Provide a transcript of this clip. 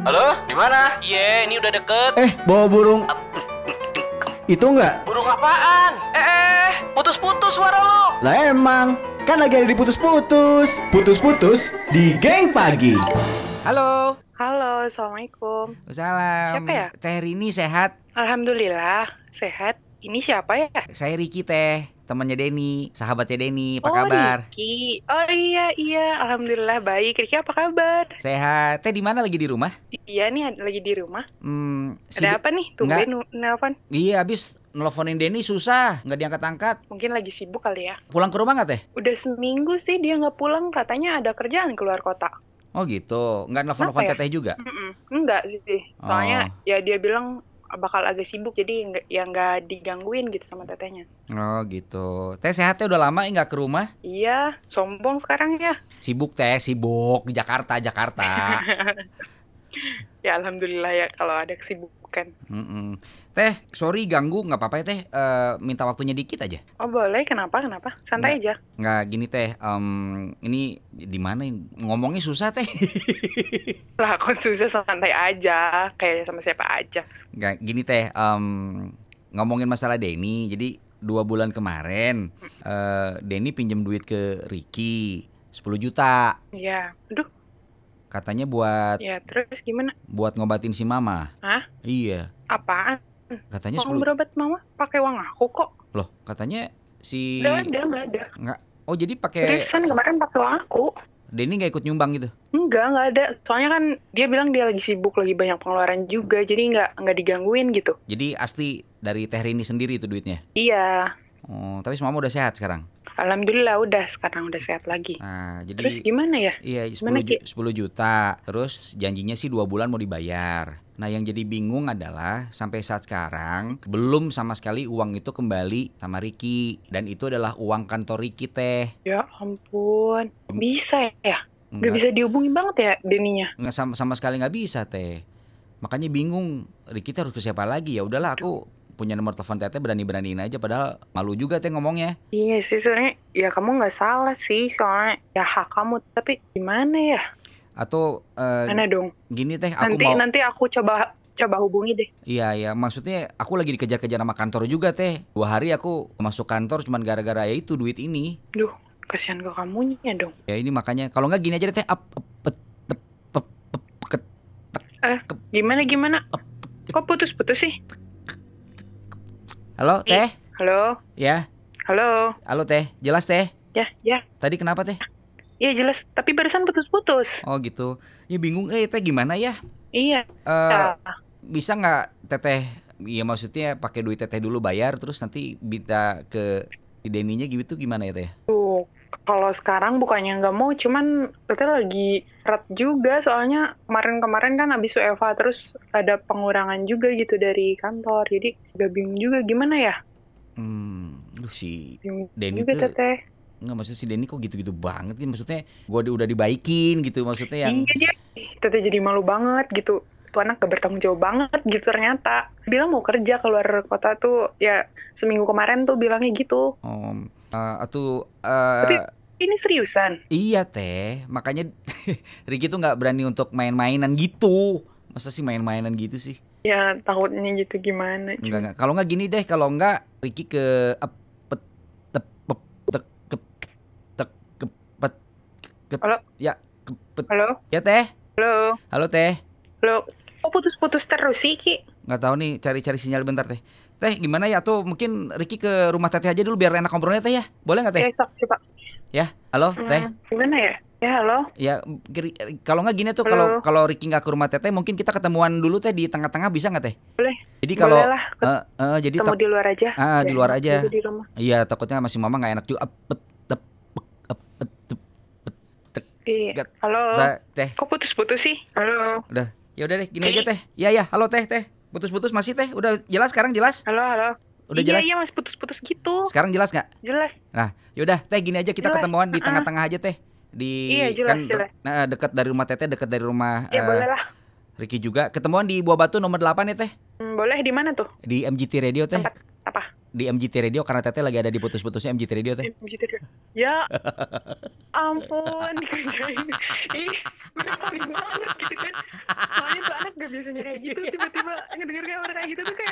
Halo, di mana? Iya, ini udah deket. Eh, bawa burung. Itu enggak? Burung apaan? Eh, eh, putus-putus suara lo. Lah emang, kan lagi ada di putus-putus. Putus-putus di geng pagi. Halo. Halo, Assalamualaikum. Salam. Siapa ya? Teh Rini sehat? Alhamdulillah, sehat. Ini siapa ya? Saya Riki Teh, temannya Denny, sahabatnya Denny. Apa oh, kabar? Riki. Oh iya, iya. Alhamdulillah baik. Riki apa kabar? Sehat. Teh di mana lagi di rumah? Iya nih, ada- lagi di rumah. Hmm, Ada sibuk- apa nih? Tumben nu- nelpon. Iya, abis nelfonin Denny susah, nggak diangkat-angkat. Mungkin lagi sibuk kali ya. Pulang ke rumah nggak Teh? Udah seminggu sih dia nggak pulang. Katanya ada kerjaan keluar kota. Oh gitu, nggak nelfon-nelfon ya? Teteh juga? Mm-mm. Enggak sih. Soalnya ya dia bilang bakal agak sibuk jadi nggak ya nggak digangguin gitu sama tetehnya. Oh gitu. Teh sehatnya udah lama nggak ke rumah? Iya, sombong sekarang ya. Sibuk Teh, sibuk di Jakarta, Jakarta. Ya alhamdulillah ya kalau ada kesibukan. Mm-mm. Teh, sorry ganggu, nggak apa-apa ya Teh. Eh, minta waktunya dikit aja. Oh boleh, kenapa? Kenapa? Santai aja. Nggak gini Teh. em, ini di mana ya? ngomongnya susah Teh. Lah kok susah santai aja, kayak sama siapa aja. Nggak gini Teh. em, ngomongin masalah Denny. Jadi dua bulan kemarin eh Denny pinjam duit ke Ricky 10 juta. Iya. Aduh, Katanya buat ya terus gimana? buat ngobatin si Mama. Hah? Iya. Apaan? Katanya Kok 10 berobat mama pakai uang aku kok? Loh, katanya si Nggak ada, nggak ada. Oh, jadi pakai Seriusan kemarin pakai uang aku. Denny nggak ikut nyumbang gitu. Enggak, nggak ada. Soalnya kan dia bilang dia lagi sibuk, lagi banyak pengeluaran juga, jadi nggak nggak digangguin gitu. Jadi asli dari Teh Rini sendiri itu duitnya. Iya. Oh, tapi si Mama udah sehat sekarang. Alhamdulillah udah sekarang udah sehat lagi. Nah, Terus jadi gimana ya? iya gimana, 10, ju- 10 juta. Terus janjinya sih dua bulan mau dibayar. Nah, yang jadi bingung adalah sampai saat sekarang belum sama sekali uang itu kembali sama Ricky dan itu adalah uang kantor Ricky teh. Ya ampun, bisa ya? Nggak Nggak, bisa dihubungin banget ya Deninya? nggak sama, sama sekali nggak bisa teh. Makanya bingung teh harus ke siapa lagi? Ya udahlah aku punya nomor telepon teteh berani-beraniin aja padahal malu juga teh ngomongnya. Iya sih sebenarnya ya kamu nggak salah sih soalnya ya hak kamu tapi gimana ya? Atau eh, Mana dong? gini teh aku Nanti mau nanti aku coba coba hubungi deh. Iya ya maksudnya aku lagi dikejar-kejar sama kantor juga teh dua hari aku masuk kantor cuman gara-gara ya itu duit ini Duh, kasihan ke kamunya dong. ya ini makanya kalau nggak gini aja deh teh pet, tep, pep, pep, ket, Gimana gimana? Kok putus-putus sih? Halo Ih. teh Halo, ya halo. halo teh jelas teh Ya, ya. tadi kenapa teh Iya jelas, tapi barusan putus-putus. oh gitu ya bingung eh teh gimana ya Iya. Eh ya. bisa nggak teteh ya maksudnya pakai duit teteh dulu bayar terus nanti minta ke Deninya gitu gimana ya teh kalau sekarang bukannya nggak mau, cuman teteh lagi berat juga soalnya kemarin-kemarin kan habis UFA terus ada pengurangan juga gitu dari kantor. Jadi agak bingung juga gimana ya? hmm lu si Denny tuh teteh. Nggak maksud si Denny kok gitu-gitu banget sih maksudnya gua udah, udah dibaikin gitu maksudnya yang Iya dia, teteh jadi malu banget gitu. Tuh anak gak bertanggung jawab banget gitu ternyata. Bilang mau kerja keluar kota tuh ya seminggu kemarin tuh bilangnya gitu. om eh, atau eh, Tapi- Ini seriusan. iya teh makanya Ricky tuh nggak berani untuk main-mainan gitu masa sih main-mainan gitu sih Ya takutnya gitu gimana. Enggak enggak kalau nggak gini deh kalau nggak ke pet, tep, tek, tek, pet, ke- Halo? ya kepet Halo? ya teh Halo? halo teh Halo? Putus-putus terus sih, Ki? nggak tahu nih cari-cari sinyal bentar teh teh gimana ya tuh mungkin Ricky ke rumah teteh aja dulu biar enak ngobrolnya teh ya boleh nggak teh Ya, sok, coba. ya halo teh Hmm, gimana ya? Ya, halo? Ya kalau nggak gini tuh kalau kalau Ricky nggak ke rumah teteh mungkin kita ketemuan dulu teh di tengah-tengah bisa nggak teh? Boleh. Jadi kalau eh, eh, jadi ketemu di luar aja. Ah, di luar aja. iya takutnya masih mama nggak enak juga. Iya. Halo? teh, teh. Kok putus-putus sih? Halo? Ya udah deh gini aja teh. Iya ya halo teh teh. Putus-putus masih teh. Udah jelas sekarang jelas? Halo, halo? Udah iya, jelas? Iya, masih putus-putus gitu. Sekarang jelas nggak? Jelas. Nah yaudah teh gini aja kita Jelas, ketemuan di tengah-tengah aja teh. Di Iya, jelas, kan jelas. nah, dekat dari rumah teteh dekat dari rumah Ya, eh, boleh lah. Ricky juga. Ketemuan di Buah Batu nomor 8 ya teh. Hmm, boleh di mana tuh? Di MGT Radio teh. Tempat apa? Di MGT Radio karena teteh lagi ada di putus-putusnya MGT Radio teh. Ya. ampun dikerjain ih gue paling banget gitu kan. Soalnya tuh anak gak biasanya kayak gitu tiba-tiba ngedenger kayak orang kayak gitu tuh kayak